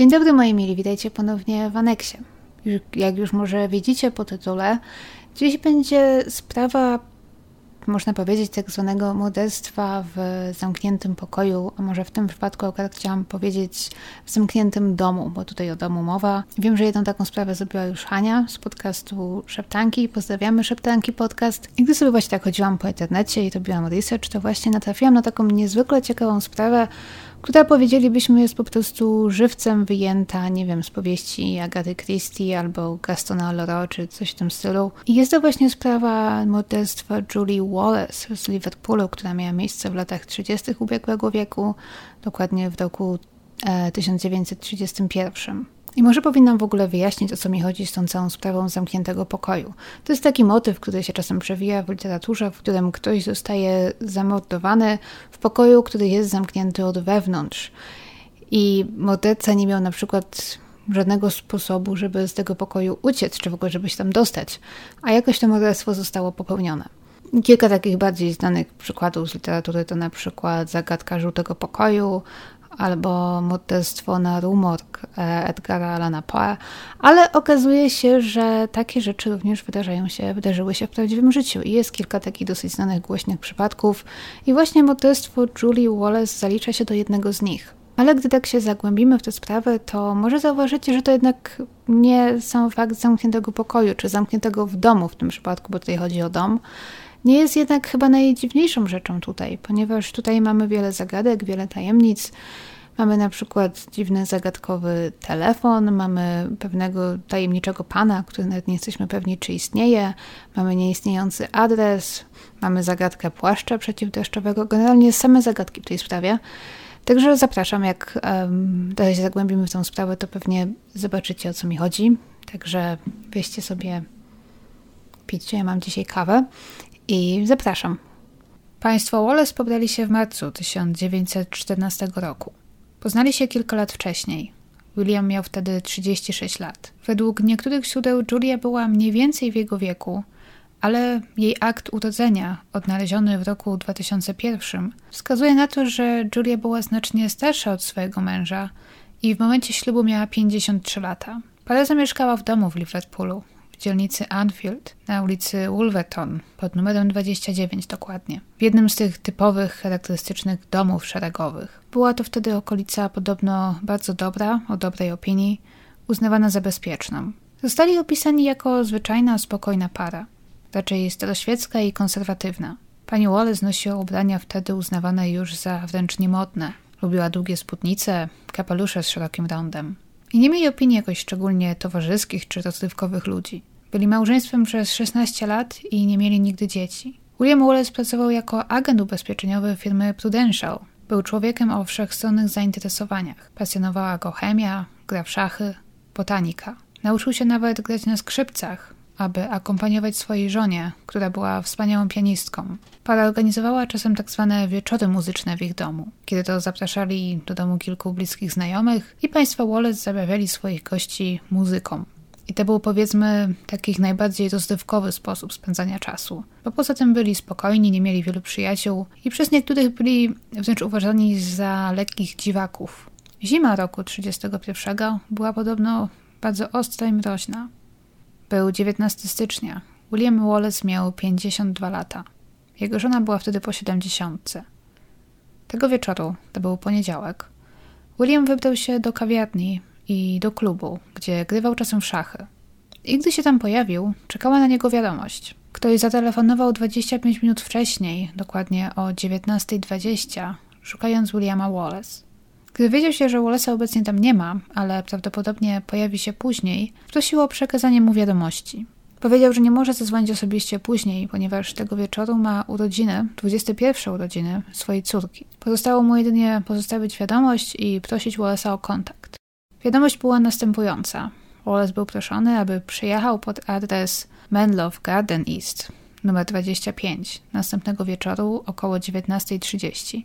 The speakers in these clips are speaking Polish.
Dzień dobry moi mili, witajcie ponownie w Aneksie. Jak już może widzicie po tytule, dziś będzie sprawa, można powiedzieć, tak zwanego morderstwa w zamkniętym pokoju, a może w tym przypadku akurat chciałam powiedzieć w zamkniętym domu, bo tutaj o domu mowa. Wiem, że jedną taką sprawę zrobiła już Hania z podcastu Szeptanki. Pozdrawiamy Szeptanki podcast. I gdy sobie właśnie tak chodziłam po internecie i robiłam research, to właśnie natrafiłam na taką niezwykle ciekawą sprawę, która powiedzielibyśmy jest po prostu żywcem wyjęta, nie wiem, z powieści Agaty Christie albo Gastona Loro, czy coś w tym stylu. I jest to właśnie sprawa morderstwa Julie Wallace z Liverpoolu, która miała miejsce w latach 30. ubiegłego wieku, dokładnie w roku e, 1931. I może powinnam w ogóle wyjaśnić, o co mi chodzi z tą całą sprawą zamkniętego pokoju. To jest taki motyw, który się czasem przewija w literaturze, w którym ktoś zostaje zamordowany w pokoju, który jest zamknięty od wewnątrz. I morderca nie miał na przykład żadnego sposobu, żeby z tego pokoju uciec, czy w ogóle, żeby się tam dostać, a jakoś to morderstwo zostało popełnione. Kilka takich bardziej znanych przykładów z literatury to na przykład zagadka żółtego pokoju, albo morderstwo na rumork e, Edgara Allana Poe, ale okazuje się, że takie rzeczy również wydarzają się, wydarzyły się w prawdziwym życiu i jest kilka takich dosyć znanych, głośnych przypadków i właśnie morderstwo Julie Wallace zalicza się do jednego z nich. Ale gdy tak się zagłębimy w tę sprawę, to może zauważycie, że to jednak nie sam fakt zamkniętego pokoju, czy zamkniętego w domu w tym przypadku, bo tutaj chodzi o dom, nie jest jednak chyba najdziwniejszą rzeczą tutaj, ponieważ tutaj mamy wiele zagadek, wiele tajemnic. Mamy na przykład dziwny, zagadkowy telefon, mamy pewnego tajemniczego pana, który nawet nie jesteśmy pewni, czy istnieje, mamy nieistniejący adres, mamy zagadkę płaszcza przeciwdeszczowego, generalnie same zagadki w tej sprawie. Także zapraszam, jak um, dalej się zagłębimy w tą sprawę, to pewnie zobaczycie o co mi chodzi. Także weźcie sobie, picie, ja mam dzisiaj kawę i zapraszam. Państwo Wallace pobrali się w marcu 1914 roku. Poznali się kilka lat wcześniej. William miał wtedy 36 lat. Według niektórych źródeł Julia była mniej więcej w jego wieku, ale jej akt urodzenia, odnaleziony w roku 2001, wskazuje na to, że Julia była znacznie starsza od swojego męża i w momencie ślubu miała 53 lata. Para zamieszkała w domu w Liverpoolu, dzielnicy Anfield na ulicy Wolverton pod numerem 29 dokładnie. W jednym z tych typowych, charakterystycznych domów szeregowych. Była to wtedy okolica podobno bardzo dobra, o dobrej opinii, uznawana za bezpieczną. Zostali opisani jako zwyczajna, spokojna para, raczej staroświecka i konserwatywna. Pani Wallace nosiła ubrania wtedy uznawane już za wręcz niemodne. Lubiła długie spódnice, kapelusze z szerokim rondem. I nie mieli opinii jakoś szczególnie towarzyskich czy rozrywkowych ludzi. Byli małżeństwem przez 16 lat i nie mieli nigdy dzieci. William Wallace pracował jako agent ubezpieczeniowy firmy Prudential. Był człowiekiem o wszechstronnych zainteresowaniach. Pasjonowała go chemia, gra w szachy, botanika. Nauczył się nawet grać na skrzypcach, aby akompaniować swojej żonie, która była wspaniałą pianistką. Para organizowała czasem tak zwane wieczory muzyczne w ich domu, kiedy to zapraszali do domu kilku bliskich znajomych i państwo Wallace zabawiali swoich gości muzyką. I to był powiedzmy taki najbardziej rozrywkowy sposób spędzania czasu. Bo poza tym byli spokojni, nie mieli wielu przyjaciół i przez niektórych byli wręcz uważani za lekkich dziwaków. Zima roku 31 była podobno bardzo ostra i mroźna. Był 19 stycznia. William Wallace miał 52 lata. Jego żona była wtedy po 70. Tego wieczoru, to był poniedziałek, William wybrał się do kawiarni i do klubu, gdzie grywał czasem w szachy. I gdy się tam pojawił, czekała na niego wiadomość. Ktoś zatelefonował 25 minut wcześniej, dokładnie o 19.20, szukając Williama Wallace. Gdy wiedział się, że Wallace'a obecnie tam nie ma, ale prawdopodobnie pojawi się później, prosił o przekazanie mu wiadomości. Powiedział, że nie może zadzwonić osobiście później, ponieważ tego wieczoru ma urodziny, 21 urodziny swojej córki. Pozostało mu jedynie pozostawić wiadomość i prosić Wallace'a o kontakt. Wiadomość była następująca. Wallace był proszony, aby przyjechał pod adres Menlove Garden East, numer 25, następnego wieczoru około 19.30.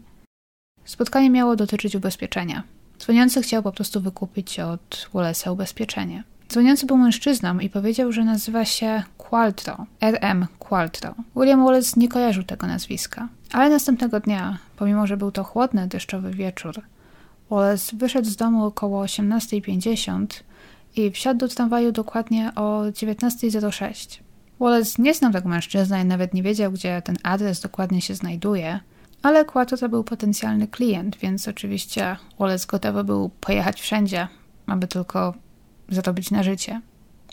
Spotkanie miało dotyczyć ubezpieczenia. Dzwoniący chciał po prostu wykupić od Wallace'a ubezpieczenie. Dzwoniący był mężczyzną i powiedział, że nazywa się Qualtro, RM Qualtro. William Wallace nie kojarzył tego nazwiska. Ale następnego dnia, pomimo że był to chłodny, deszczowy wieczór, Wallace wyszedł z domu około 18.50 i wsiadł do tramwaju dokładnie o 19.06. Wallace nie znał tego mężczyzny i nawet nie wiedział, gdzie ten adres dokładnie się znajduje, ale Quato to był potencjalny klient, więc oczywiście Wallace gotowy był pojechać wszędzie, aby tylko zarobić na życie.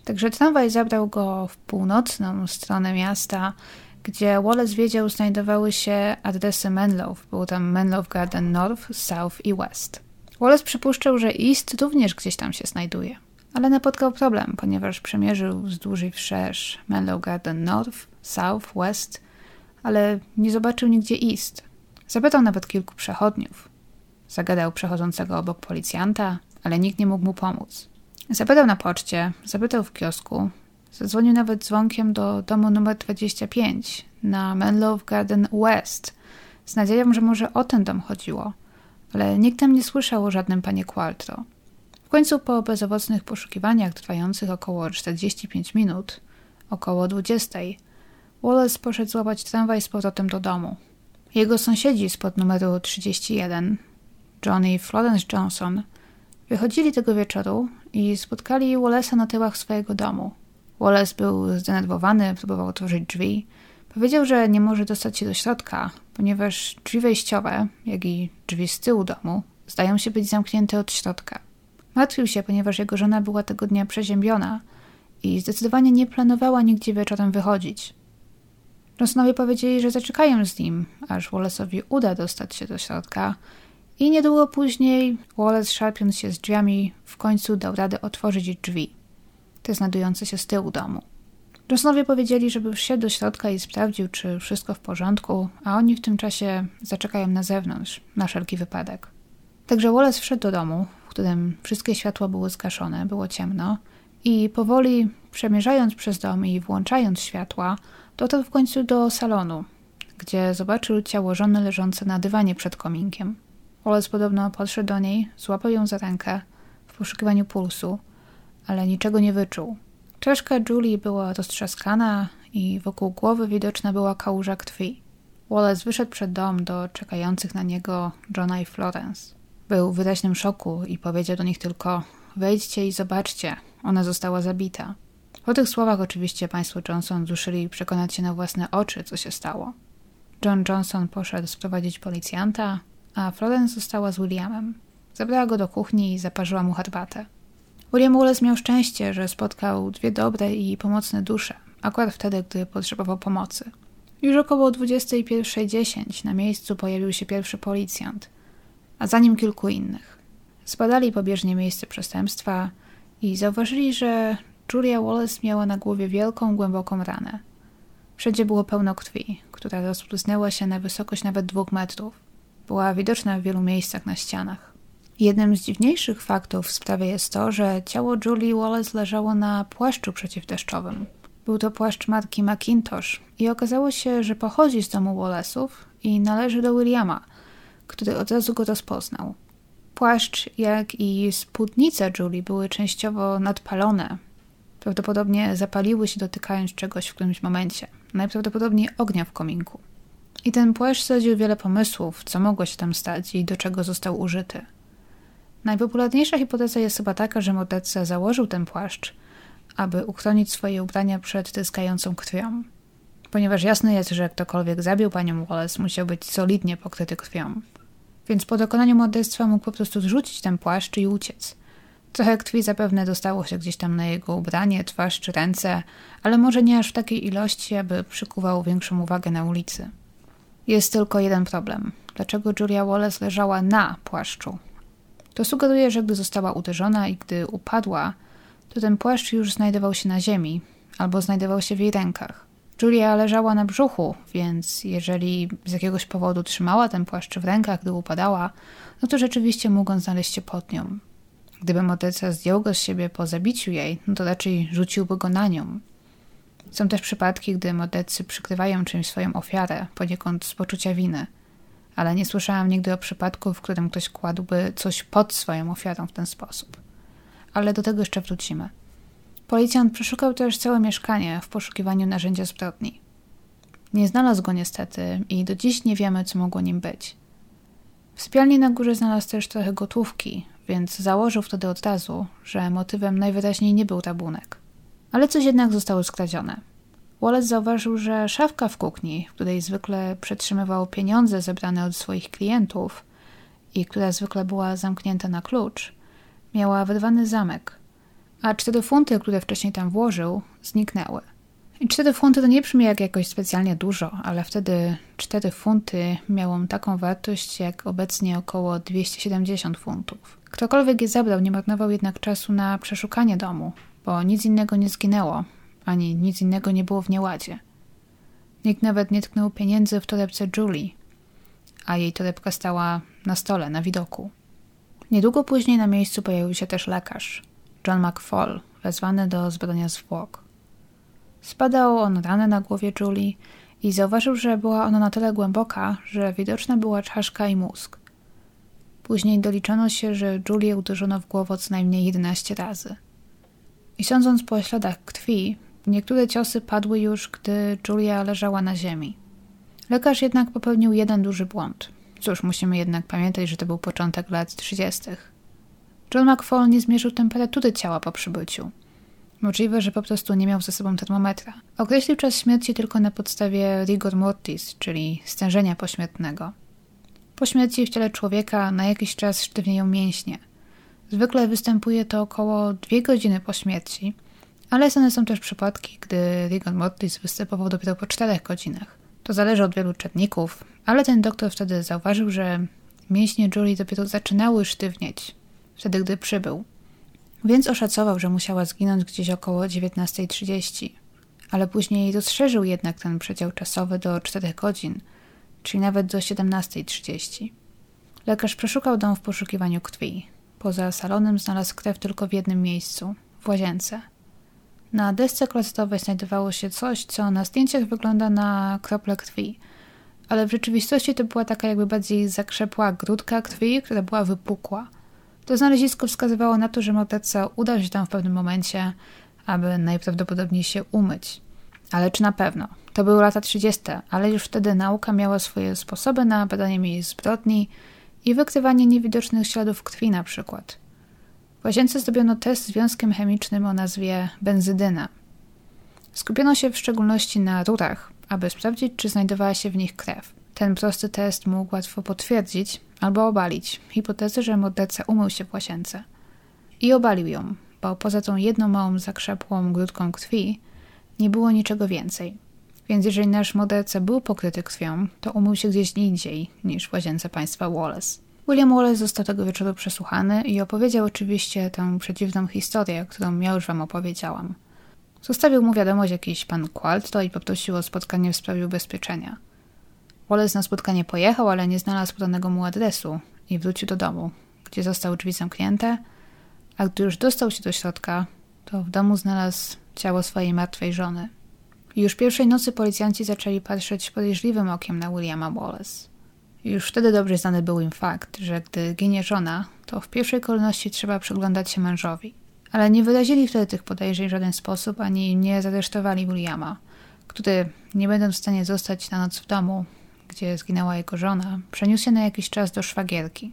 Także tramwaj zabrał go w północną stronę miasta, gdzie Wallace wiedział znajdowały się adresy Menlove. Było tam Menlove Garden North, South i West. Wallace przypuszczał, że East również gdzieś tam się znajduje. Ale napotkał problem, ponieważ przemierzył wzdłuż i wszerz Menlo Garden North, South, West, ale nie zobaczył nigdzie East. Zapytał nawet kilku przechodniów. Zagadał przechodzącego obok policjanta, ale nikt nie mógł mu pomóc. Zapytał na poczcie, zapytał w kiosku, zadzwonił nawet dzwonkiem do domu numer 25 na Menlove Garden West z nadzieją, że może o ten dom chodziło, ale nikt tam nie słyszał o żadnym panie Qualtro końcu po bezowocnych poszukiwaniach trwających około 45 minut, około 20, Wallace poszedł złapać tramwaj z powrotem do domu. Jego sąsiedzi spod numeru 31, Johnny i Florence Johnson, wychodzili tego wieczoru i spotkali Wallace'a na tyłach swojego domu. Wallace był zdenerwowany, próbował otworzyć drzwi. Powiedział, że nie może dostać się do środka, ponieważ drzwi wejściowe, jak i drzwi z tyłu domu, zdają się być zamknięte od środka. Martwił się, ponieważ jego żona była tego dnia przeziębiona i zdecydowanie nie planowała nigdzie wieczorem wychodzić. Johnsonowie powiedzieli, że zaczekają z nim, aż Wallace'owi uda dostać się do środka i niedługo później Wallace, szarpiąc się z drzwiami, w końcu dał radę otworzyć drzwi, te znajdujące się z tyłu domu. Johnsonowie powiedzieli, żeby wszedł do środka i sprawdził, czy wszystko w porządku, a oni w tym czasie zaczekają na zewnątrz, na wszelki wypadek. Także Wallace wszedł do domu, którym wszystkie światła były zgaszone, było ciemno i powoli przemierzając przez dom i włączając światła, dotarł w końcu do salonu, gdzie zobaczył ciało żony leżące na dywanie przed kominkiem. Wallace podobno podszedł do niej, złapał ją za rękę w poszukiwaniu pulsu, ale niczego nie wyczuł. Czaszka Julie była roztrzaskana i wokół głowy widoczna była kałuża krwi. Wallace wyszedł przed dom do czekających na niego Johna i Florence. Był w wyraźnym szoku i powiedział do nich tylko: Wejdźcie i zobaczcie, ona została zabita. Po tych słowach oczywiście państwo Johnson ruszyli przekonać się na własne oczy, co się stało. John Johnson poszedł sprowadzić policjanta, a Florence została z Williamem. Zabrała go do kuchni i zaparzyła mu herbatę. William Wallace miał szczęście, że spotkał dwie dobre i pomocne dusze, akurat wtedy, gdy potrzebował pomocy. Już około 21.10 na miejscu pojawił się pierwszy policjant – a za nim kilku innych. Zbadali pobieżnie miejsce przestępstwa i zauważyli, że Julia Wallace miała na głowie wielką, głęboką ranę. Wszędzie było pełno krwi, która rozpłysnęła się na wysokość nawet dwóch metrów. Była widoczna w wielu miejscach na ścianach. Jednym z dziwniejszych faktów w sprawie jest to, że ciało Julie Wallace leżało na płaszczu przeciwdeszczowym. Był to płaszcz marki Macintosh i okazało się, że pochodzi z domu Wallace'ów i należy do Williama – który od razu go rozpoznał. Płaszcz, jak i spódnica Julie były częściowo nadpalone. Prawdopodobnie zapaliły się dotykając czegoś w którymś momencie. Najprawdopodobniej ognia w kominku. I ten płaszcz zrodził wiele pomysłów, co mogło się tam stać i do czego został użyty. Najpopularniejsza hipoteza jest chyba taka, że morderca założył ten płaszcz, aby uchronić swoje ubrania przed tryskającą krwią. Ponieważ jasne jest, że ktokolwiek zabił panią Wallace, musiał być solidnie pokryty krwią więc po dokonaniu morderstwa mógł po prostu zrzucić ten płaszcz i uciec. Trochę krwi zapewne dostało się gdzieś tam na jego ubranie, twarz czy ręce, ale może nie aż w takiej ilości, aby przykuwał większą uwagę na ulicy. Jest tylko jeden problem. Dlaczego Julia Wallace leżała na płaszczu? To sugeruje, że gdy została uderzona i gdy upadła, to ten płaszcz już znajdował się na ziemi albo znajdował się w jej rękach. Julia leżała na brzuchu, więc jeżeli z jakiegoś powodu trzymała ten płaszcz w rękach, gdy upadała, no to rzeczywiście mógł on znaleźć się pod nią. Gdyby morderca zdjął go z siebie po zabiciu jej, no to raczej rzuciłby go na nią. Są też przypadki, gdy mordercy przykrywają czymś swoją ofiarę, poniekąd z poczucia winy. Ale nie słyszałam nigdy o przypadku, w którym ktoś kładłby coś pod swoją ofiarą w ten sposób. Ale do tego jeszcze wrócimy. Policjant przeszukał też całe mieszkanie w poszukiwaniu narzędzia zbrodni. Nie znalazł go niestety i do dziś nie wiemy, co mogło nim być. W sypialni na górze znalazł też trochę gotówki, więc założył wtedy od razu, że motywem najwyraźniej nie był rabunek. Ale coś jednak zostało skradzione. Wallace zauważył, że szafka w kuchni, w której zwykle przetrzymywał pieniądze zebrane od swoich klientów i która zwykle była zamknięta na klucz, miała wyrwany zamek, a cztery funty, które wcześniej tam włożył, zniknęły. I cztery funty to nie brzmi jak jakoś specjalnie dużo, ale wtedy cztery funty miało taką wartość jak obecnie około 270 funtów. Ktokolwiek je zabrał, nie marnował jednak czasu na przeszukanie domu, bo nic innego nie zginęło, ani nic innego nie było w nieładzie. Nikt nawet nie tknął pieniędzy w torebce Julie, a jej torebka stała na stole, na widoku. Niedługo później na miejscu pojawił się też lekarz, John McFall, wezwany do zbadania zwłok. Spadał on ranę na głowie Julie i zauważył, że była ona na tyle głęboka, że widoczna była czaszka i mózg. Później doliczono się, że Julię uderzono w głowę co najmniej 11 razy. I sądząc po śladach krwi, niektóre ciosy padły już, gdy Julia leżała na ziemi. Lekarz jednak popełnił jeden duży błąd. Cóż, musimy jednak pamiętać, że to był początek lat 30. John McFall nie zmierzył temperatury ciała po przybyciu. Możliwe, że po prostu nie miał ze sobą termometra. Określił czas śmierci tylko na podstawie rigor mortis, czyli stężenia pośmiertnego. Po śmierci w ciele człowieka na jakiś czas sztywnieją mięśnie. Zwykle występuje to około 2 godziny po śmierci, ale znane są też przypadki, gdy rigor mortis występował dopiero po 4 godzinach. To zależy od wielu czynników, ale ten doktor wtedy zauważył, że mięśnie Julie dopiero zaczynały sztywnieć, wtedy gdy przybył. Więc oszacował, że musiała zginąć gdzieś około 19.30, ale później rozszerzył jednak ten przedział czasowy do 4 godzin, czyli nawet do 17.30. Lekarz przeszukał dom w poszukiwaniu krwi. Poza salonem znalazł krew tylko w jednym miejscu w łazience. Na desce klozetowej znajdowało się coś, co na zdjęciach wygląda na krople krwi, ale w rzeczywistości to była taka jakby bardziej zakrzepła grudka krwi, która była wypukła – to znalezisko wskazywało na to, że morderca udał się tam w pewnym momencie, aby najprawdopodobniej się umyć. Ale czy na pewno? To były lata 30., ale już wtedy nauka miała swoje sposoby na badanie miejsc zbrodni i wykrywanie niewidocznych śladów krwi na przykład. W łazience zrobiono test związkiem chemicznym o nazwie benzydyna. Skupiono się w szczególności na rurach, aby sprawdzić, czy znajdowała się w nich krew. Ten prosty test mógł łatwo potwierdzić albo obalić hipotezę, że morderca umył się w łazience. I obalił ją, bo poza tą jedną małą zakrzepłą grudką krwi nie było niczego więcej. Więc jeżeli nasz morderca był pokryty krwią, to umył się gdzieś indziej niż w łazience państwa Wallace. William Wallace został tego wieczoru przesłuchany i opowiedział oczywiście tę przedziwną historię, którą ja już wam opowiedziałam. Zostawił mu wiadomość jakiś pan Qualto i poprosił o spotkanie w sprawie ubezpieczenia. Wallace na spotkanie pojechał, ale nie znalazł podanego mu adresu i wrócił do domu, gdzie zostały drzwi zamknięte, a gdy już dostał się do środka, to w domu znalazł ciało swojej martwej żony. Już pierwszej nocy policjanci zaczęli patrzeć podejrzliwym okiem na Williama Wallace. Już wtedy dobrze znany był im fakt, że gdy ginie żona, to w pierwszej kolejności trzeba przyglądać się mężowi. Ale nie wyrazili wtedy tych podejrzeń w żaden sposób, ani nie zaresztowali Williama, który, nie będąc w stanie zostać na noc w domu, gdzie zginęła jego żona, przeniósł się na jakiś czas do szwagierki.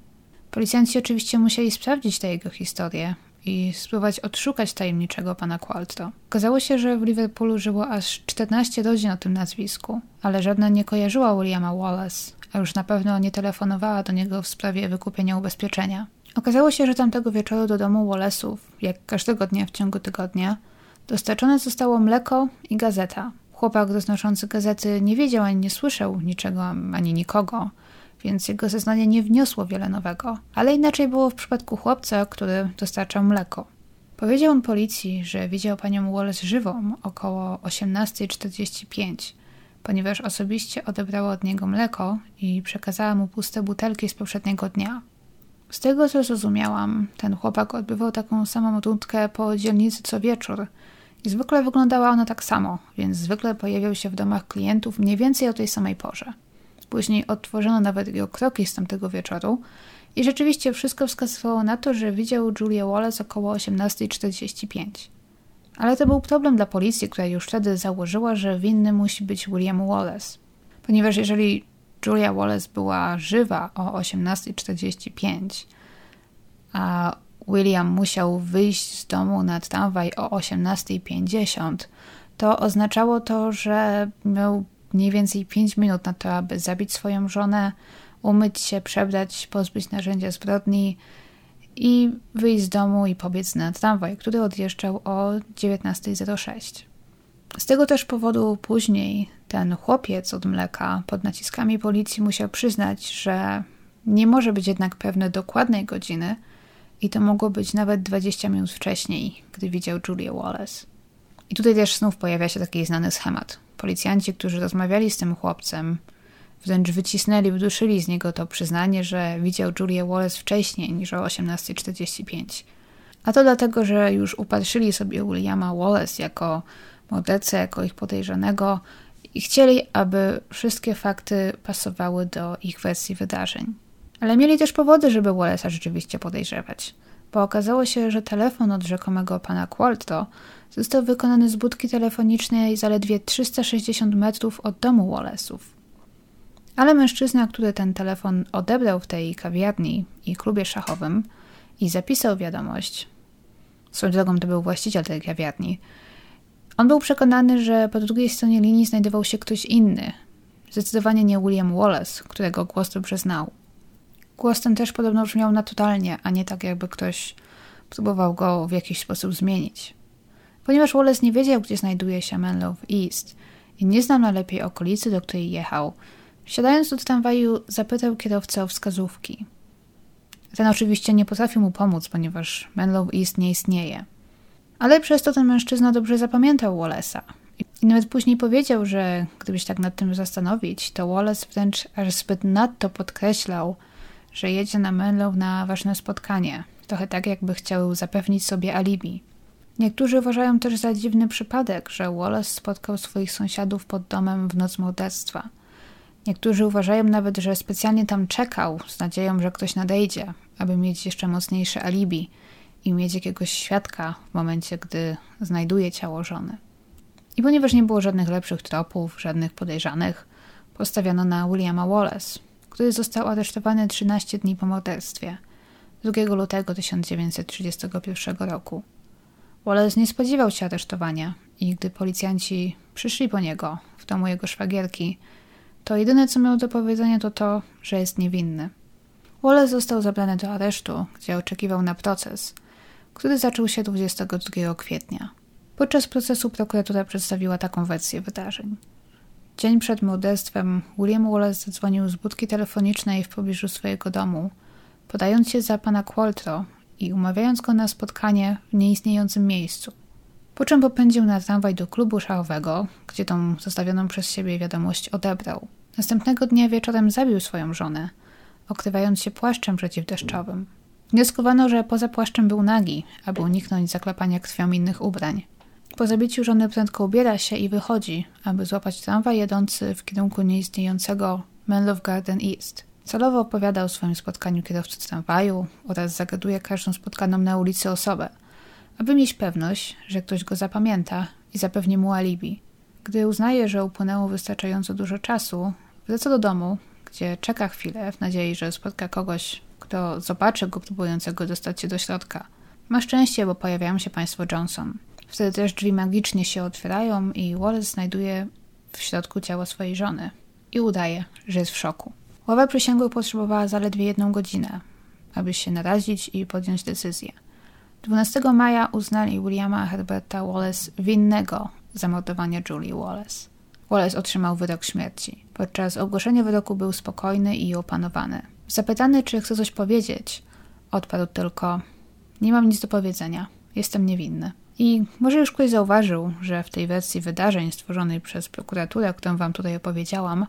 Policjanci oczywiście musieli sprawdzić tę jego historię i spróbować odszukać tajemniczego pana Qualtro. Okazało się, że w Liverpoolu żyło aż 14 rodzin o tym nazwisku, ale żadna nie kojarzyła Williama Wallace, a już na pewno nie telefonowała do niego w sprawie wykupienia ubezpieczenia. Okazało się, że tamtego wieczoru do domu Wallace'ów, jak każdego dnia w ciągu tygodnia, dostarczone zostało mleko i gazeta, Chłopak roznoszący gazety nie wiedział ani nie słyszał niczego ani nikogo, więc jego zeznanie nie wniosło wiele nowego. Ale inaczej było w przypadku chłopca, który dostarczał mleko. Powiedział on policji, że widział panią Wallace żywą około 18.45, ponieważ osobiście odebrała od niego mleko i przekazała mu puste butelki z poprzedniego dnia. Z tego co zrozumiałam, ten chłopak odbywał taką samą rundkę po dzielnicy co wieczór – i zwykle wyglądała ona tak samo, więc zwykle pojawiał się w domach klientów mniej więcej o tej samej porze. Później odtworzono nawet jego kroki z tamtego wieczoru i rzeczywiście wszystko wskazywało na to, że widział Julia Wallace około 18.45. Ale to był problem dla policji, która już wtedy założyła, że winny musi być William Wallace. Ponieważ jeżeli Julia Wallace była żywa o 18.45, a William musiał wyjść z domu na tramwaj o 18.50, to oznaczało to, że miał mniej więcej 5 minut na to, aby zabić swoją żonę, umyć się, przebrać, pozbyć narzędzia zbrodni i wyjść z domu i pobiec na tramwaj, który odjeżdżał o 19.06. Z tego też powodu później ten chłopiec od mleka pod naciskami policji musiał przyznać, że nie może być jednak pewny dokładnej godziny i to mogło być nawet 20 minut wcześniej, gdy widział Julię Wallace. I tutaj też znów pojawia się taki znany schemat. Policjanci, którzy rozmawiali z tym chłopcem, wręcz wycisnęli, wyduszyli z niego to przyznanie, że widział Julię Wallace wcześniej niż o 18.45. A to dlatego, że już upatrzyli sobie Williama Wallace jako mordercę, jako ich podejrzanego i chcieli, aby wszystkie fakty pasowały do ich wersji wydarzeń. Ale mieli też powody, żeby Wallace'a rzeczywiście podejrzewać, bo okazało się, że telefon od rzekomego pana Qualto został wykonany z budki telefonicznej zaledwie 360 metrów od domu Wallace'ów. Ale mężczyzna, który ten telefon odebrał w tej kawiarni i klubie szachowym i zapisał wiadomość, swoją drogą to był właściciel tej kawiarni, on był przekonany, że po drugiej stronie linii znajdował się ktoś inny. Zdecydowanie nie William Wallace, którego głos dobrze znał. Głos ten też podobno brzmiał naturalnie, a nie tak jakby ktoś próbował go w jakiś sposób zmienić. Ponieważ Wallace nie wiedział, gdzie znajduje się Menlove East i nie znał najlepiej okolicy, do której jechał, siadając do tramwaju zapytał kierowcę o wskazówki. Ten oczywiście nie potrafił mu pomóc, ponieważ Menlove East nie istnieje. Ale przez to ten mężczyzna dobrze zapamiętał Wallace'a. I nawet później powiedział, że gdyby się tak nad tym zastanowić, to Wallace wręcz aż zbyt nadto podkreślał, że jedzie na Menlo na ważne spotkanie. Trochę tak, jakby chciał zapewnić sobie alibi. Niektórzy uważają też za dziwny przypadek, że Wallace spotkał swoich sąsiadów pod domem w noc morderstwa. Niektórzy uważają nawet, że specjalnie tam czekał z nadzieją, że ktoś nadejdzie, aby mieć jeszcze mocniejsze alibi – i mieć jakiegoś świadka w momencie, gdy znajduje ciało żony. I ponieważ nie było żadnych lepszych tropów, żadnych podejrzanych, postawiono na Williama Wallace, który został aresztowany 13 dni po morderstwie 2 lutego 1931 roku. Wallace nie spodziewał się aresztowania i gdy policjanci przyszli po niego w domu jego szwagierki, to jedyne co miał do powiedzenia to to, że jest niewinny. Wallace został zabrany do aresztu, gdzie oczekiwał na proces – który zaczął się 22 kwietnia. Podczas procesu prokuratura przedstawiła taką wersję wydarzeń. Dzień przed morderstwem William Wallace zadzwonił z budki telefonicznej w pobliżu swojego domu, podając się za pana Qualtro i umawiając go na spotkanie w nieistniejącym miejscu. Po czym popędził na tramwaj do klubu szachowego, gdzie tą zostawioną przez siebie wiadomość odebrał. Następnego dnia wieczorem zabił swoją żonę, okrywając się płaszczem przeciwdeszczowym. Wnioskowano, że poza płaszczem był nagi, aby uniknąć zaklepania krwią innych ubrań. Po zabiciu żony prędko ubiera się i wychodzi, aby złapać tramwaj jadący w kierunku nieistniejącego Menlove Garden East. Celowo opowiada o swoim spotkaniu kierowcy tramwaju oraz zagaduje każdą spotkaną na ulicy osobę, aby mieć pewność, że ktoś go zapamięta i zapewni mu alibi. Gdy uznaje, że upłynęło wystarczająco dużo czasu, wraca do domu, gdzie czeka chwilę w nadziei, że spotka kogoś, kto zobaczy go próbującego dostać się do środka. Ma szczęście, bo pojawiają się państwo Johnson. Wtedy też drzwi magicznie się otwierają i Wallace znajduje w środku ciało swojej żony i udaje, że jest w szoku. Ława przysięgłych potrzebowała zaledwie jedną godzinę, aby się narazić i podjąć decyzję. 12 maja uznali Williama Herberta Wallace winnego zamordowania Julie Wallace. Wallace otrzymał wyrok śmierci. Podczas ogłoszenia wyroku był spokojny i opanowany. Zapytany, czy chce coś powiedzieć, odparł tylko: Nie mam nic do powiedzenia, jestem niewinny. I może już ktoś zauważył, że w tej wersji wydarzeń stworzonej przez prokuraturę, którą wam tutaj opowiedziałam,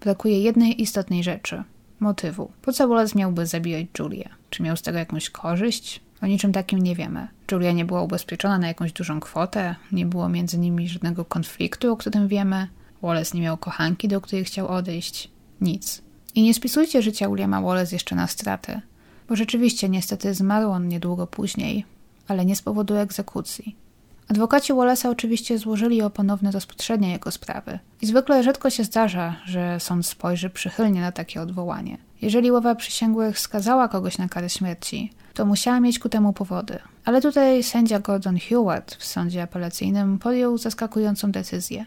brakuje jednej istotnej rzeczy motywu. Po co Wallace miałby zabijać Julię? Czy miał z tego jakąś korzyść? O niczym takim nie wiemy. Julia nie była ubezpieczona na jakąś dużą kwotę, nie było między nimi żadnego konfliktu, o którym wiemy. Wallace nie miał kochanki, do której chciał odejść. Nic. I nie spisujcie życia Williama Wallace jeszcze na straty, bo rzeczywiście niestety zmarł on niedługo później, ale nie z powodu egzekucji. Adwokaci Wallace'a oczywiście złożyli o ponowne rozpatrzenie jego sprawy. I zwykle rzadko się zdarza, że sąd spojrzy przychylnie na takie odwołanie. Jeżeli ława przysięgłych skazała kogoś na karę śmierci, to musiała mieć ku temu powody. Ale tutaj sędzia Gordon Hewitt w sądzie apelacyjnym podjął zaskakującą decyzję.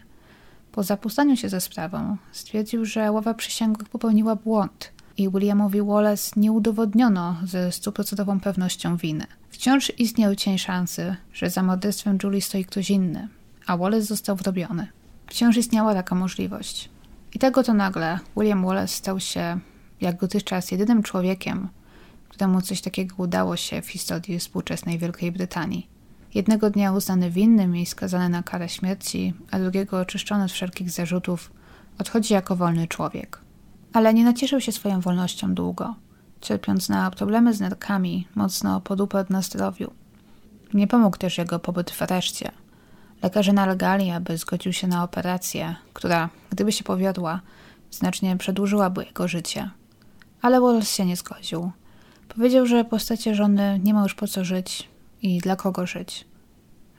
Po zapustaniu się ze sprawą stwierdził, że ława przysięgłych popełniła błąd i Williamowi Wallace nie udowodniono ze stuprocentową pewnością winy. Wciąż istniał cień szansy, że za morderstwem Julie stoi ktoś inny, a Wallace został wrobiony. Wciąż istniała taka możliwość. I tego to nagle William Wallace stał się, jak dotychczas, jedynym człowiekiem, któremu coś takiego udało się w historii współczesnej Wielkiej Brytanii. Jednego dnia uznany winnym i skazany na karę śmierci, a drugiego oczyszczony od wszelkich zarzutów, odchodzi jako wolny człowiek. Ale nie nacieszył się swoją wolnością długo cierpiąc na problemy z nerkami, mocno podupał na zdrowiu. Nie pomógł też jego pobyt w areszcie. Lekarze nalegali, aby zgodził się na operację, która, gdyby się powiodła, znacznie przedłużyłaby jego życie. Ale Wallace się nie zgodził. Powiedział, że po żony nie ma już po co żyć i dla kogo żyć.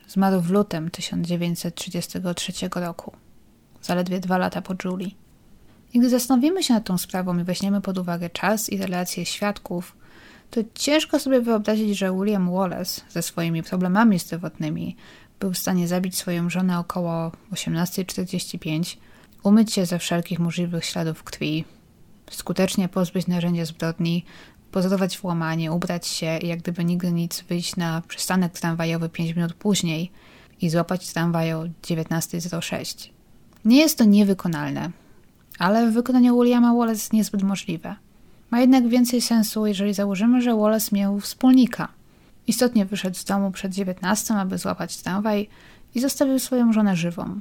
Zmarł w lutym 1933 roku, zaledwie dwa lata po Julie. I gdy zastanowimy się nad tą sprawą i weźmiemy pod uwagę czas i relacje świadków, to ciężko sobie wyobrazić, że William Wallace ze swoimi problemami zdrowotnymi był w stanie zabić swoją żonę około 18.45, umyć się ze wszelkich możliwych śladów krwi, skutecznie pozbyć narzędzia zbrodni, pozorować włamanie, ubrać się i jak gdyby nigdy nic wyjść na przystanek tramwajowy 5 minut później i złapać tramwaj o 19.06. Nie jest to niewykonalne, ale w wykonaniu Williama Wallace niezbyt możliwe. Ma jednak więcej sensu, jeżeli założymy, że Wallace miał wspólnika. Istotnie wyszedł z domu przed 19, aby złapać tramwaj i zostawił swoją żonę żywą.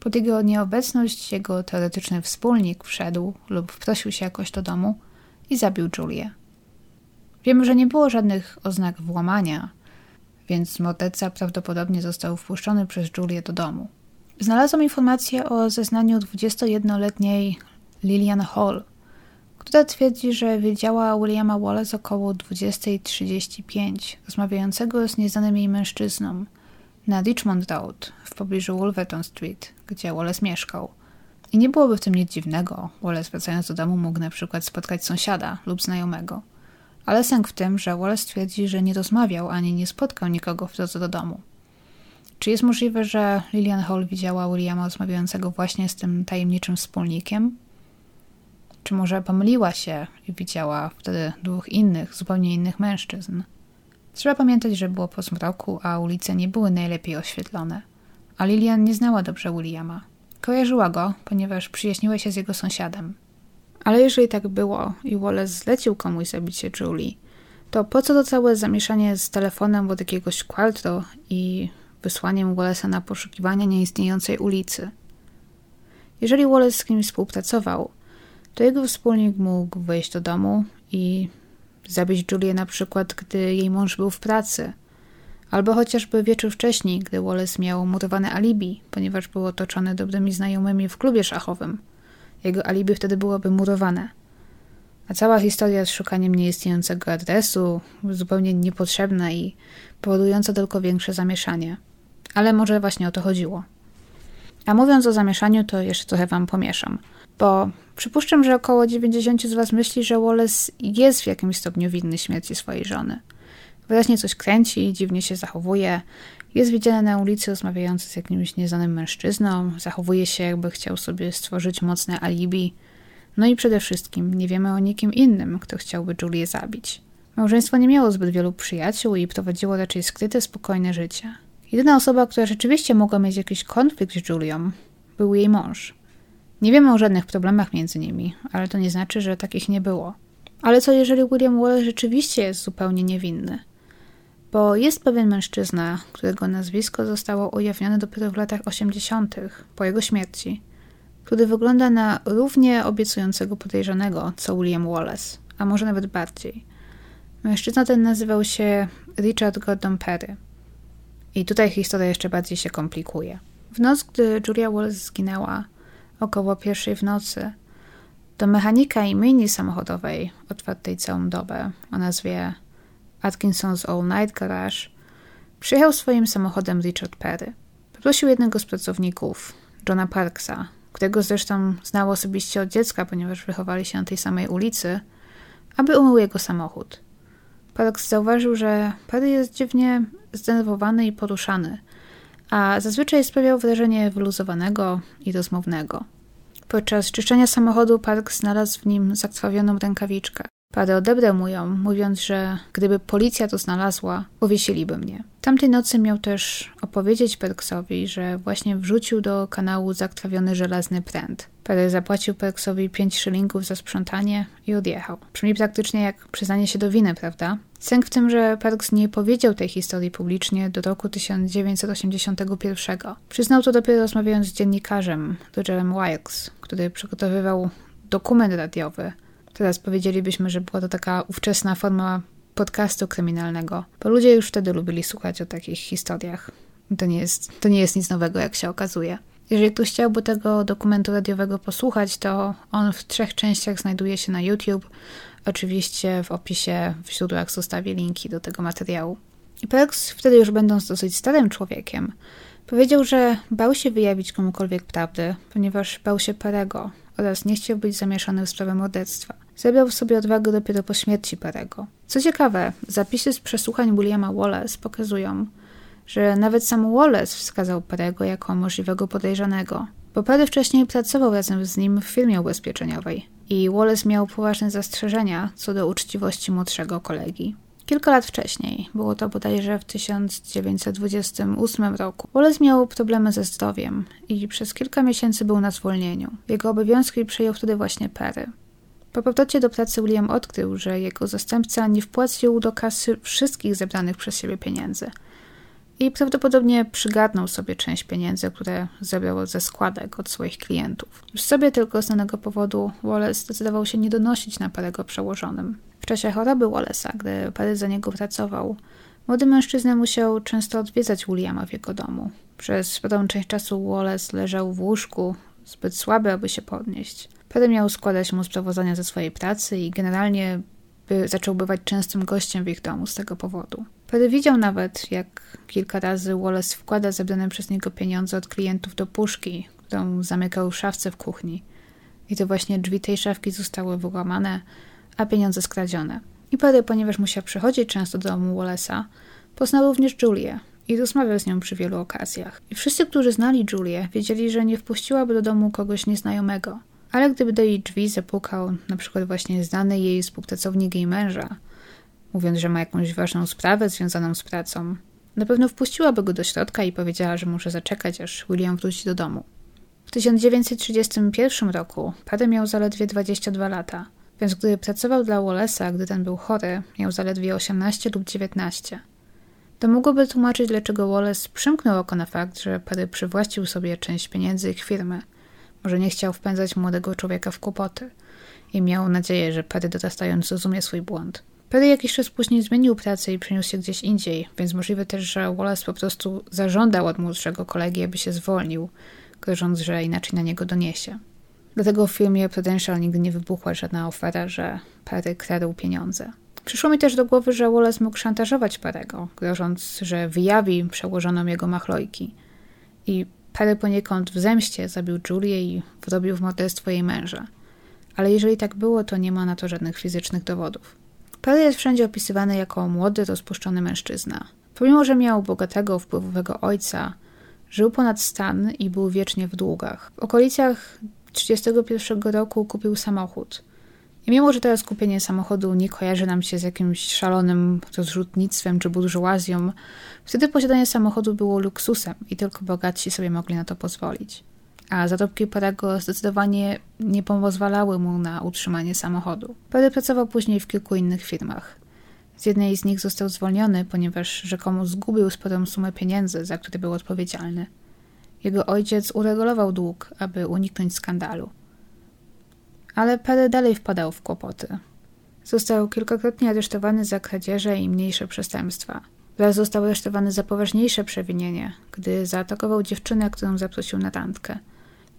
Pod jego nieobecność jego teoretyczny wspólnik wszedł lub wprosił się jakoś do domu i zabił Julię. Wiemy, że nie było żadnych oznak włamania, więc morderca prawdopodobnie został wpuszczony przez Julię do domu. Znalazłam informację o zeznaniu 21-letniej Lillian Hall, która twierdzi, że wiedziała Williama Wallace około 20.35, rozmawiającego z nieznanym jej mężczyzną na Richmond Road w pobliżu Wolverton Street, gdzie Wallace mieszkał. I nie byłoby w tym nic dziwnego. Wallace wracając do domu mógł na przykład spotkać sąsiada lub znajomego. Ale sęk w tym, że Wallace twierdzi, że nie rozmawiał ani nie spotkał nikogo w drodze do domu. Czy jest możliwe, że Lillian Hall widziała Williama rozmawiającego właśnie z tym tajemniczym wspólnikiem? Czy może pomyliła się i widziała wtedy dwóch innych, zupełnie innych mężczyzn? Trzeba pamiętać, że było po zmroku, a ulice nie były najlepiej oświetlone. A Lilian nie znała dobrze Williama. Kojarzyła go, ponieważ przyjaźniła się z jego sąsiadem. Ale jeżeli tak było i Wallace zlecił komuś zabicie Julie, to po co to całe zamieszanie z telefonem od jakiegoś Qualtro i wysłaniem Wallace'a na poszukiwania nieistniejącej ulicy. Jeżeli Wallace z kimś współpracował, to jego wspólnik mógł wejść do domu i zabić Julię na przykład, gdy jej mąż był w pracy, albo chociażby wieczór wcześniej, gdy Wallace miał murowane alibi, ponieważ był otoczony dobrymi znajomymi w klubie szachowym. Jego alibi wtedy byłoby murowane. A cała historia z szukaniem nieistniejącego adresu zupełnie niepotrzebna i powodująca tylko większe zamieszanie. Ale może właśnie o to chodziło. A mówiąc o zamieszaniu, to jeszcze trochę wam pomieszam. Bo przypuszczam, że około 90 z was myśli, że Wallace jest w jakimś stopniu winny śmierci swojej żony. Wyraźnie coś kręci, dziwnie się zachowuje, jest widziany na ulicy rozmawiający z jakimś nieznanym mężczyzną, zachowuje się jakby chciał sobie stworzyć mocne alibi. No i przede wszystkim nie wiemy o nikim innym, kto chciałby Julię zabić. Małżeństwo nie miało zbyt wielu przyjaciół i prowadziło raczej skryte, spokojne życie. Jedyna osoba, która rzeczywiście mogła mieć jakiś konflikt z Julią, był jej mąż. Nie wiemy o żadnych problemach między nimi, ale to nie znaczy, że takich nie było. Ale co jeżeli William Wallace rzeczywiście jest zupełnie niewinny? Bo jest pewien mężczyzna, którego nazwisko zostało ujawnione dopiero w latach 80., po jego śmierci, który wygląda na równie obiecującego podejrzanego co William Wallace, a może nawet bardziej. Mężczyzna ten nazywał się Richard Gordon Perry. I tutaj historia jeszcze bardziej się komplikuje. W noc, gdy Julia Wallace zginęła, około pierwszej w nocy, do mechanika i myjni samochodowej, otwartej całą dobę, o nazwie Atkinson's All Night Garage, Przyjechał swoim samochodem Richard Perry. Poprosił jednego z pracowników, Johna Parksa, którego zresztą znał osobiście od dziecka, ponieważ wychowali się na tej samej ulicy, aby umył jego samochód. Parks zauważył, że Perry jest dziwnie zdenerwowany i poruszany, a zazwyczaj sprawiał wrażenie wyluzowanego i rozmownego. Podczas czyszczenia samochodu Parks znalazł w nim zakrwawioną rękawiczkę. Parę odebrał mu ją, mówiąc, że gdyby policja to znalazła, powiesiliby mnie. Tamtej nocy miał też opowiedzieć Perksowi, że właśnie wrzucił do kanału zakrwawiony żelazny pręt. Perry zapłacił Perksowi 5 szylingów za sprzątanie i odjechał. Brzmi praktycznie jak przyznanie się do winy, prawda? Sęk w tym, że Parks nie powiedział tej historii publicznie do roku 1981. Przyznał to dopiero rozmawiając z dziennikarzem Rogerem Wilkes, który przygotowywał dokument radiowy. Teraz powiedzielibyśmy, że była to taka ówczesna forma podcastu kryminalnego, bo ludzie już wtedy lubili słuchać o takich historiach. To nie jest, to nie jest nic nowego, jak się okazuje. Jeżeli ktoś chciałby tego dokumentu radiowego posłuchać, to on w trzech częściach znajduje się na YouTube. Oczywiście w opisie w źródłach zostawię linki do tego materiału. I Perks, wtedy już będąc dosyć starym człowiekiem, powiedział, że bał się wyjawić komukolwiek prawdy, ponieważ bał się Perego oraz nie chciał być zamieszany w sprawę morderstwa. Zebrał sobie odwagę dopiero po śmierci Perego. Co ciekawe, zapisy z przesłuchań Williama Wallace pokazują, że nawet sam Wallace wskazał Perego jako możliwego podejrzanego, bo Perry wcześniej pracował razem z nim w firmie ubezpieczeniowej i Wallace miał poważne zastrzeżenia co do uczciwości młodszego kolegi. Kilka lat wcześniej, było to bodajże w 1928 roku, Wallace miał problemy ze zdrowiem i przez kilka miesięcy był na zwolnieniu. Jego obowiązki przejął wtedy właśnie Perry. Po powrocie do pracy William odkrył, że jego zastępca nie wpłacił do kasy wszystkich zebranych przez siebie pieniędzy – i prawdopodobnie przygadnął sobie część pieniędzy, które zebrał ze składek od swoich klientów. Już sobie tylko z danego powodu Wallace zdecydował się nie donosić na Perego przełożonym. W czasie choroby Wallace'a, gdy Perry za niego pracował, młody mężczyzna musiał często odwiedzać Williama w jego domu. Przez sporą część czasu Wallace leżał w łóżku, zbyt słaby, aby się podnieść. Perry miał składać mu sprawozdania ze swojej pracy i generalnie by zaczął bywać częstym gościem w ich domu z tego powodu. Perry widział nawet, jak kilka razy Wallace wkłada zebrane przez niego pieniądze od klientów do puszki, którą zamykał w szafce w kuchni. I to właśnie drzwi tej szafki zostały wyłamane, a pieniądze skradzione. I Perry, ponieważ musiał przychodzić często do domu Wallace'a, poznał również Julię i rozmawiał z nią przy wielu okazjach. I wszyscy, którzy znali Julię, wiedzieli, że nie wpuściłaby do domu kogoś nieznajomego. Ale gdyby do jej drzwi zapukał na przykład właśnie znany jej współpracownik jej męża, mówiąc, że ma jakąś ważną sprawę związaną z pracą. Na pewno wpuściłaby go do środka i powiedziała, że muszę zaczekać, aż William wróci do domu. W 1931 roku Padre miał zaledwie 22 lata, więc gdy pracował dla Wallace'a, gdy ten był chory, miał zaledwie 18 lub 19. To mogłoby tłumaczyć, dlaczego Wallace przymknął oko na fakt, że Padre przywłaszczył sobie część pieniędzy ich firmy. Może nie chciał wpędzać młodego człowieka w kłopoty i miał nadzieję, że Padre dorastając zrozumie swój błąd. Perry jakiś czas później zmienił pracę i przeniósł się gdzieś indziej, więc możliwe też, że Wallace po prostu zażądał od młodszego kolegi, aby się zwolnił, grożąc, że inaczej na niego doniesie. Dlatego w firmie Prudential nigdy nie wybuchła żadna ofera, że Perry kradł pieniądze. Przyszło mi też do głowy, że Wallace mógł szantażować Perego, grożąc, że wyjawi przełożoną jego machlojki. I Perry poniekąd w zemście zabił Julię i wrobił w morderstwo jej męża. Ale jeżeli tak było, to nie ma na to żadnych fizycznych dowodów. Perry jest wszędzie opisywany jako młody, rozpuszczony mężczyzna. Pomimo, że miał bogatego, wpływowego ojca, żył ponad stan i był wiecznie w długach. W okolicach 1931 roku kupił samochód. I mimo, że teraz kupienie samochodu nie kojarzy nam się z jakimś szalonym rozrzutnictwem czy burżuazją, wtedy posiadanie samochodu było luksusem i tylko bogatsi sobie mogli na to pozwolić a zarobki Perego zdecydowanie nie pozwalały mu na utrzymanie samochodu. Perry pracował później w kilku innych firmach. Z jednej z nich został zwolniony, ponieważ rzekomo zgubił sporą sumę pieniędzy, za które był odpowiedzialny. Jego ojciec uregulował dług, aby uniknąć skandalu. Ale Perry dalej wpadał w kłopoty. Został kilkakrotnie aresztowany za kradzieże i mniejsze przestępstwa. Wraz został aresztowany za poważniejsze przewinienie, gdy zaatakował dziewczynę, którą zaprosił na randkę –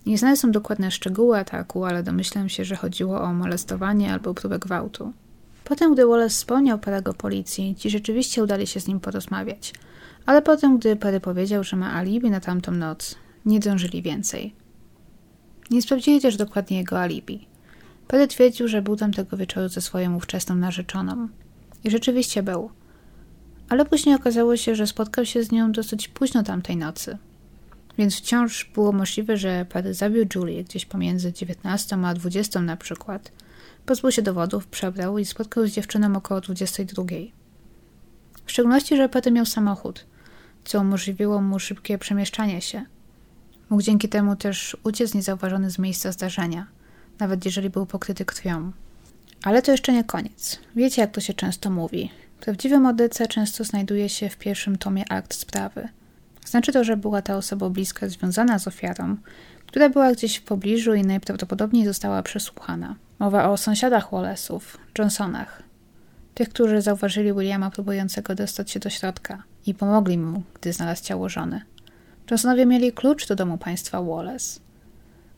Nieznane są dokładne szczegóły ataku, ale domyślam się, że chodziło o molestowanie albo próbę gwałtu. Potem, gdy Wallace wspomniał parego policji, ci rzeczywiście udali się z nim porozmawiać, Ale potem, gdy Perry powiedział, że ma alibi na tamtą noc, nie dążyli więcej. Nie sprawdzili też dokładnie jego alibi. Perry twierdził, że był tam tego wieczoru ze swoją ówczesną narzeczoną. I rzeczywiście był. Ale później okazało się, że spotkał się z nią dosyć późno tamtej nocy. Więc wciąż było możliwe, że Perry zabił Julię gdzieś pomiędzy 19 a 20 na przykład. Pozbył się dowodów, przebrał i spotkał z dziewczyną około 22. W szczególności, że Perry miał samochód, co umożliwiło mu szybkie przemieszczanie się. Mógł dzięki temu też uciec niezauważony z miejsca zdarzenia, nawet jeżeli był pokryty krwią. Ale to jeszcze nie koniec. Wiecie, jak to się często mówi. Prawdziwy morderca często znajduje się w pierwszym tomie akt sprawy. Znaczy to, że była ta osoba bliska związana z ofiarą, która była gdzieś w pobliżu i najprawdopodobniej została przesłuchana. Mowa o sąsiadach Wallace'ów, Johnsonach. Tych, którzy zauważyli Williama próbującego dostać się do środka i pomogli mu, gdy znalazł ciało żony. Johnsonowie mieli klucz do domu państwa Wallace.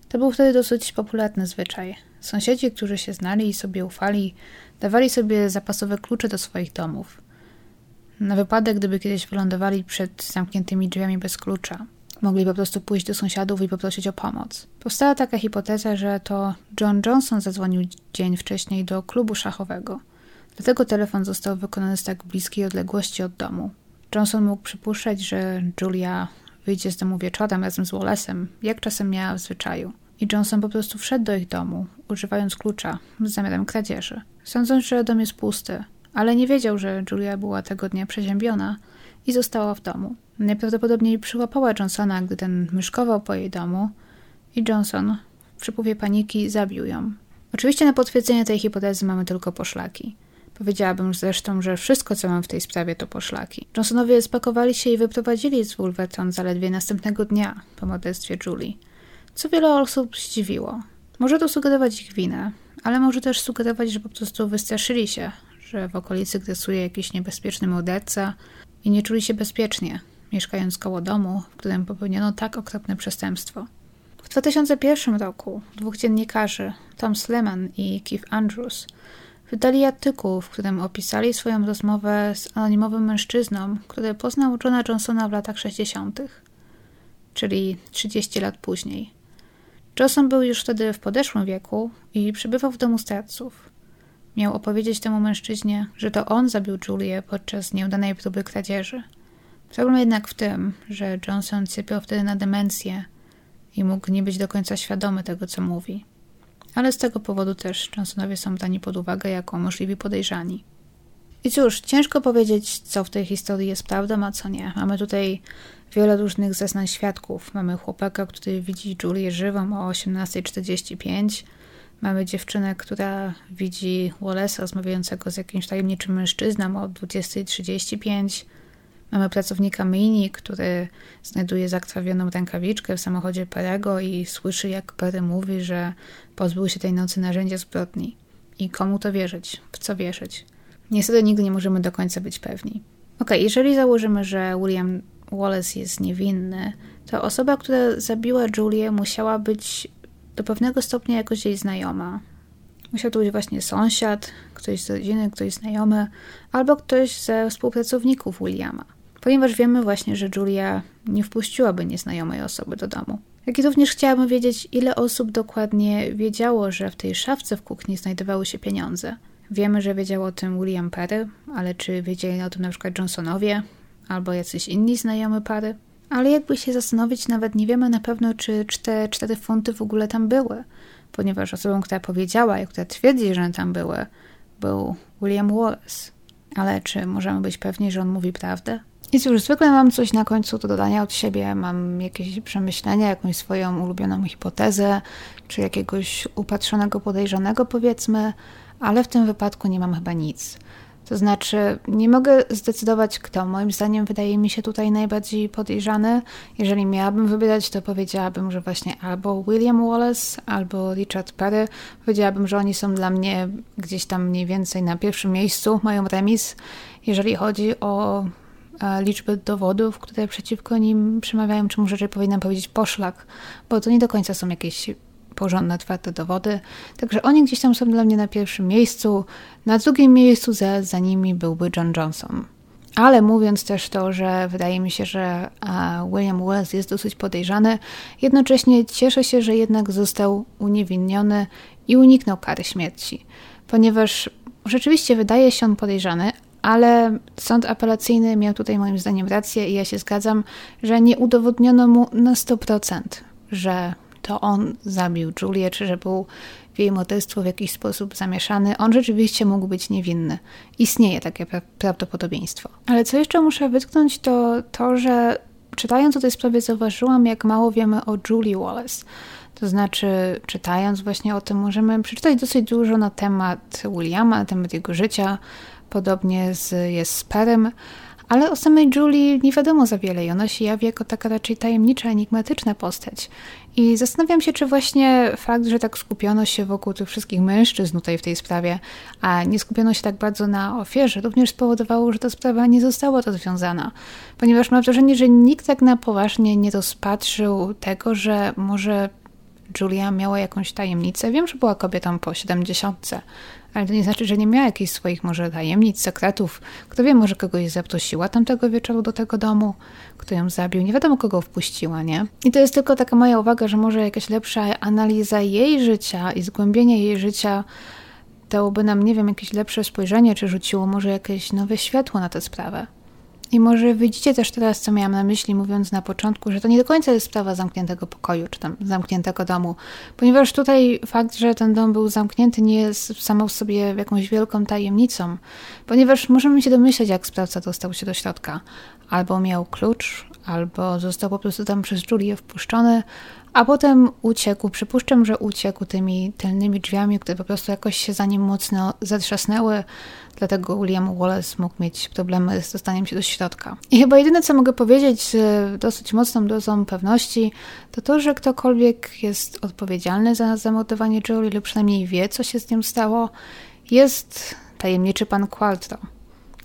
To był wtedy dosyć popularny zwyczaj. Sąsiedzi, którzy się znali i sobie ufali, dawali sobie zapasowe klucze do swoich domów. Na wypadek, gdyby kiedyś wylądowali przed zamkniętymi drzwiami bez klucza. Mogli po prostu pójść do sąsiadów i poprosić o pomoc. Powstała taka hipoteza, że to John Johnson zadzwonił dzień wcześniej do klubu szachowego. Dlatego telefon został wykonany z tak bliskiej odległości od domu. Johnson mógł przypuszczać, że Julia wyjdzie z domu wieczorem razem z Wallace'em, jak czasem miała w zwyczaju. I Johnson po prostu wszedł do ich domu, używając klucza, z zamiarem kradzieży. Sądząc, że dom jest pusty, ale nie wiedział, że Julia była tego dnia przeziębiona i została w domu. Najprawdopodobniej przyłapała Johnsona, gdy ten myszkował po jej domu i Johnson w przypływie paniki zabił ją. Oczywiście na potwierdzenie tej hipotezy mamy tylko poszlaki. Powiedziałabym zresztą, że wszystko, co mam w tej sprawie, to poszlaki. Johnsonowie spakowali się i wyprowadzili z Wolverton zaledwie następnego dnia po morderstwie Julie, co wiele osób zdziwiło. Może to sugerować ich winę, ale może też sugerować, że po prostu wystraszyli się, że w okolicy grasuje jakiś niebezpieczny morderca i nie czuli się bezpiecznie, mieszkając koło domu, w którym popełniono tak okropne przestępstwo. W 2001 roku dwóch dziennikarzy, Tom Sleman i Keith Andrews, wydali artykuł, w którym opisali swoją rozmowę z anonimowym mężczyzną, który poznał Johna Johnsona w latach 60., czyli 30 lat później. Johnson był już wtedy w podeszłym wieku i przebywał w domu starców. Miał opowiedzieć temu mężczyźnie, że to on zabił Julię podczas nieudanej próby kradzieży. Problem jednak w tym, że Johnson cierpiał wtedy na demencję i mógł nie być do końca świadomy tego, co mówi. Ale z tego powodu też Johnsonowie są dani pod uwagę jako możliwi podejrzani. I cóż, ciężko powiedzieć, co w tej historii jest prawdą, a co nie. Mamy tutaj wiele różnych zeznań świadków. Mamy chłopaka, który widzi Julię żywą o 18.45. Mamy dziewczynę, która widzi Wallace'a rozmawiającego z jakimś tajemniczym mężczyzną o 20.35. Mamy pracownika Mini, który znajduje zakrwawioną rękawiczkę w samochodzie Perego i słyszy, jak Perry mówi, że pozbył się tej nocy narzędzia zbrodni. I komu to wierzyć? W co wierzyć? Niestety nigdy nie możemy do końca być pewni. Ok, jeżeli założymy, że William Wallace jest niewinny, to osoba, która zabiła Julię, musiała być do pewnego stopnia jakoś jej znajoma. Musiał to być właśnie sąsiad, ktoś z rodziny, ktoś znajomy, albo ktoś ze współpracowników Williama. Ponieważ wiemy właśnie, że Julia nie wpuściłaby nieznajomej osoby do domu. Jak i również chciałabym wiedzieć, ile osób dokładnie wiedziało, że w tej szafce w kuchni znajdowały się pieniądze. Wiemy, że wiedział o tym William Perry, ale czy wiedzieli o tym na przykład Johnsonowie albo jacyś inni znajomy pary? Ale jakby się zastanowić, nawet nie wiemy na pewno, czy te cztery funty w ogóle tam były, ponieważ osobą, która powiedziała i która twierdzi, że tam były, był William Wallace. Ale czy możemy być pewni, że on mówi prawdę? I cóż, zwykle mam coś na końcu do dodania od siebie, mam jakieś przemyślenia, jakąś swoją ulubioną hipotezę, czy jakiegoś upatrzonego podejrzanego powiedzmy, ale w tym wypadku nie mam chyba nic. To znaczy, nie mogę zdecydować, kto moim zdaniem wydaje mi się tutaj najbardziej podejrzany. Jeżeli miałabym wybierać, to powiedziałabym, że właśnie albo William Wallace, albo Richard Perry. Powiedziałabym, że oni są dla mnie gdzieś tam mniej więcej na pierwszym miejscu, mają remis, jeżeli chodzi o e, liczbę dowodów, które przeciwko nim przemawiają, czy może powinnam powiedzieć poszlak, bo to nie do końca są jakieś porządne, twarde dowody. Także oni gdzieś tam są dla mnie na pierwszym miejscu. Na drugim miejscu za, za nimi byłby John Johnson. Ale mówiąc też to, że wydaje mi się, że William Wells jest dosyć podejrzany, jednocześnie cieszę się, że jednak został uniewinniony i uniknął kary śmierci, ponieważ rzeczywiście wydaje się on podejrzany, ale sąd apelacyjny miał tutaj moim zdaniem rację i ja się zgadzam, że nie udowodniono mu na 100%, że to on zabił Julię, czy że był w jej morderstwo w jakiś sposób zamieszany. On rzeczywiście mógł być niewinny. Istnieje takie pra prawdopodobieństwo. Ale co jeszcze muszę wytknąć, to to, że czytając o tej sprawie zauważyłam, jak mało wiemy o Julie Wallace. To znaczy, czytając właśnie o tym, możemy przeczytać dosyć dużo na temat Williama, na temat jego życia. Podobnie z, jest z Perem, ale o samej Julie nie wiadomo za wiele i ona się jawi jako taka raczej tajemnicza, enigmatyczna postać. I zastanawiam się, czy właśnie fakt, że tak skupiono się wokół tych wszystkich mężczyzn tutaj w tej sprawie, a nie skupiono się tak bardzo na ofierze, również spowodowało, że ta sprawa nie została rozwiązana. Ponieważ mam wrażenie, że nikt tak na poważnie nie rozpatrzył tego, że może Julia miała jakąś tajemnicę. Wiem, że była kobietą po 70, ale to nie znaczy, że nie miała jakichś swoich może tajemnic, sekretów. Kto wie, może kogoś zaprosiła tamtego wieczoru do tego domu, kto ją zabił. Nie wiadomo, kogo wpuściła, nie? I to jest tylko taka moja uwaga, że może jakaś lepsza analiza jej życia i zgłębienie jej życia dałoby nam, nie wiem, jakieś lepsze spojrzenie, czy rzuciło może jakieś nowe światło na tę sprawę. I może widzicie też teraz, co miałam na myśli, mówiąc na początku, że to nie do końca jest sprawa zamkniętego pokoju, czy tam zamkniętego domu, ponieważ tutaj fakt, że ten dom był zamknięty, nie jest samą w sobie jakąś wielką tajemnicą, ponieważ możemy się domyśleć, jak sprawca dostał się do środka. Albo miał klucz, albo został po prostu tam przez Julię wpuszczony, a potem uciekł. Przypuszczam, że uciekł tymi tylnymi drzwiami, które po prostu jakoś się za nim mocno zatrzasnęły, dlatego William Wallace mógł mieć problemy z dostaniem się do środka. I chyba jedyne, co mogę powiedzieć z dosyć mocną dozą pewności, to to, że ktokolwiek jest odpowiedzialny za zamordowanie Julie lub przynajmniej wie, co się z nim stało, jest tajemniczy pan Qualtro,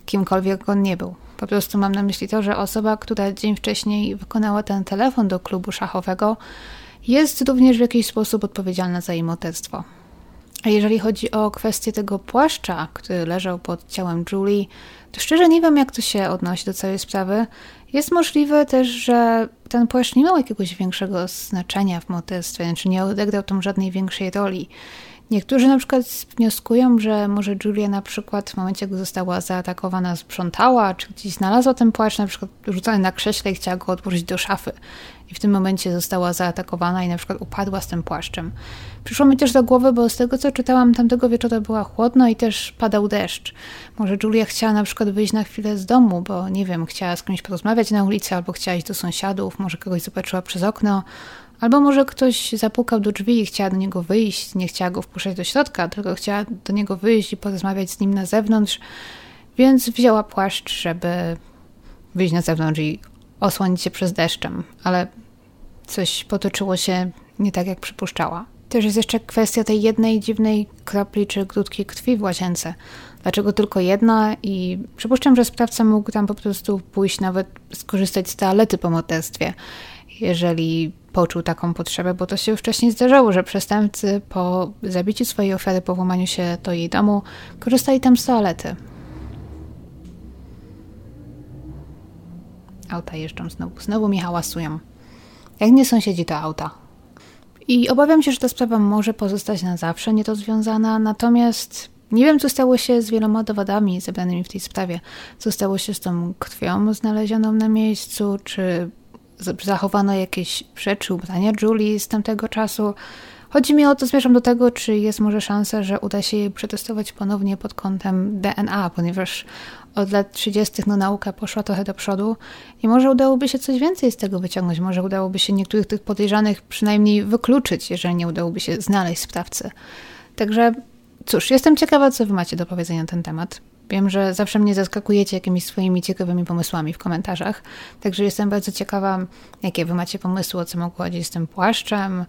kimkolwiek on nie był. Po prostu mam na myśli to, że osoba, która dzień wcześniej wykonała ten telefon do klubu szachowego, jest również w jakiś sposób odpowiedzialna za jej morderstwo. A jeżeli chodzi o kwestię tego płaszcza, który leżał pod ciałem Julie, to szczerze nie wiem, jak to się odnosi do całej sprawy. Jest możliwe też, że ten płaszcz nie miał jakiegoś większego znaczenia w morderstwie, znaczy nie odegrał tam żadnej większej roli. Niektórzy na przykład wnioskują, że może Julia na przykład w momencie, gdy została zaatakowana, sprzątała, czy gdzieś znalazła ten płaszcz, na przykład rzucony na krześle i chciała go odłożyć do szafy. I w tym momencie została zaatakowana i na przykład upadła z tym płaszczem. Przyszło mi też do głowy, bo z tego co czytałam, tamtego wieczoru była chłodno i też padał deszcz. Może Julia chciała na przykład wyjść na chwilę z domu, bo nie wiem, chciała z kimś porozmawiać na ulicy, albo chciała iść do sąsiadów, może kogoś zobaczyła przez okno, Albo może ktoś zapukał do drzwi i chciała do niego wyjść, nie chciała go wpuszczać do środka, tylko chciała do niego wyjść i porozmawiać z nim na zewnątrz, więc wzięła płaszcz, żeby wyjść na zewnątrz i osłonić się przez deszczem, ale coś potoczyło się nie tak, jak przypuszczała. Też jest jeszcze kwestia tej jednej dziwnej kropli czy grudki krwi w łazience. Dlaczego tylko jedna? I przypuszczam, że sprawca mógł tam po prostu pójść, nawet skorzystać z toalety po morderstwie. Jeżeli poczuł taką potrzebę, bo to się już wcześniej zdarzało, że przestępcy po zabiciu swojej ofiary, po włamaniu się do jej domu, korzystali tam z toalety. Auta jeżdżą znowu, znowu mi hałasują. Jak nie sąsiedzi, to auta. I obawiam się, że ta sprawa może pozostać na zawsze niedozwiązana, natomiast nie wiem, co stało się z wieloma dowodami zebranymi w tej sprawie. Co stało się z tą krwią znalezioną na miejscu, czy zachowano jakieś rzeczy, ubrania Julie z tamtego czasu. Chodzi mi o to, zmierzam do tego, czy jest może szansa, że uda się jej przetestować ponownie pod kątem DNA, ponieważ od lat 30. no nauka poszła trochę do przodu i może udałoby się coś więcej z tego wyciągnąć, może udałoby się niektórych tych podejrzanych przynajmniej wykluczyć, jeżeli nie udałoby się znaleźć sprawcy. Także cóż, jestem ciekawa, co wy macie do powiedzenia na ten temat. Wiem, że zawsze mnie zaskakujecie jakimiś swoimi ciekawymi pomysłami w komentarzach, także jestem bardzo ciekawa, jakie wy macie pomysły, o co mogło chodzić z tym płaszczem,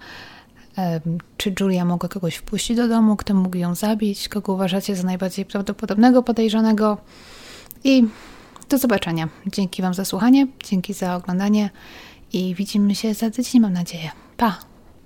czy Julia mogła kogoś wpuścić do domu, kto mógł ją zabić, kogo uważacie za najbardziej prawdopodobnego podejrzanego i do zobaczenia. Dzięki Wam za słuchanie, dzięki za oglądanie i widzimy się za tydzień, mam nadzieję. Pa!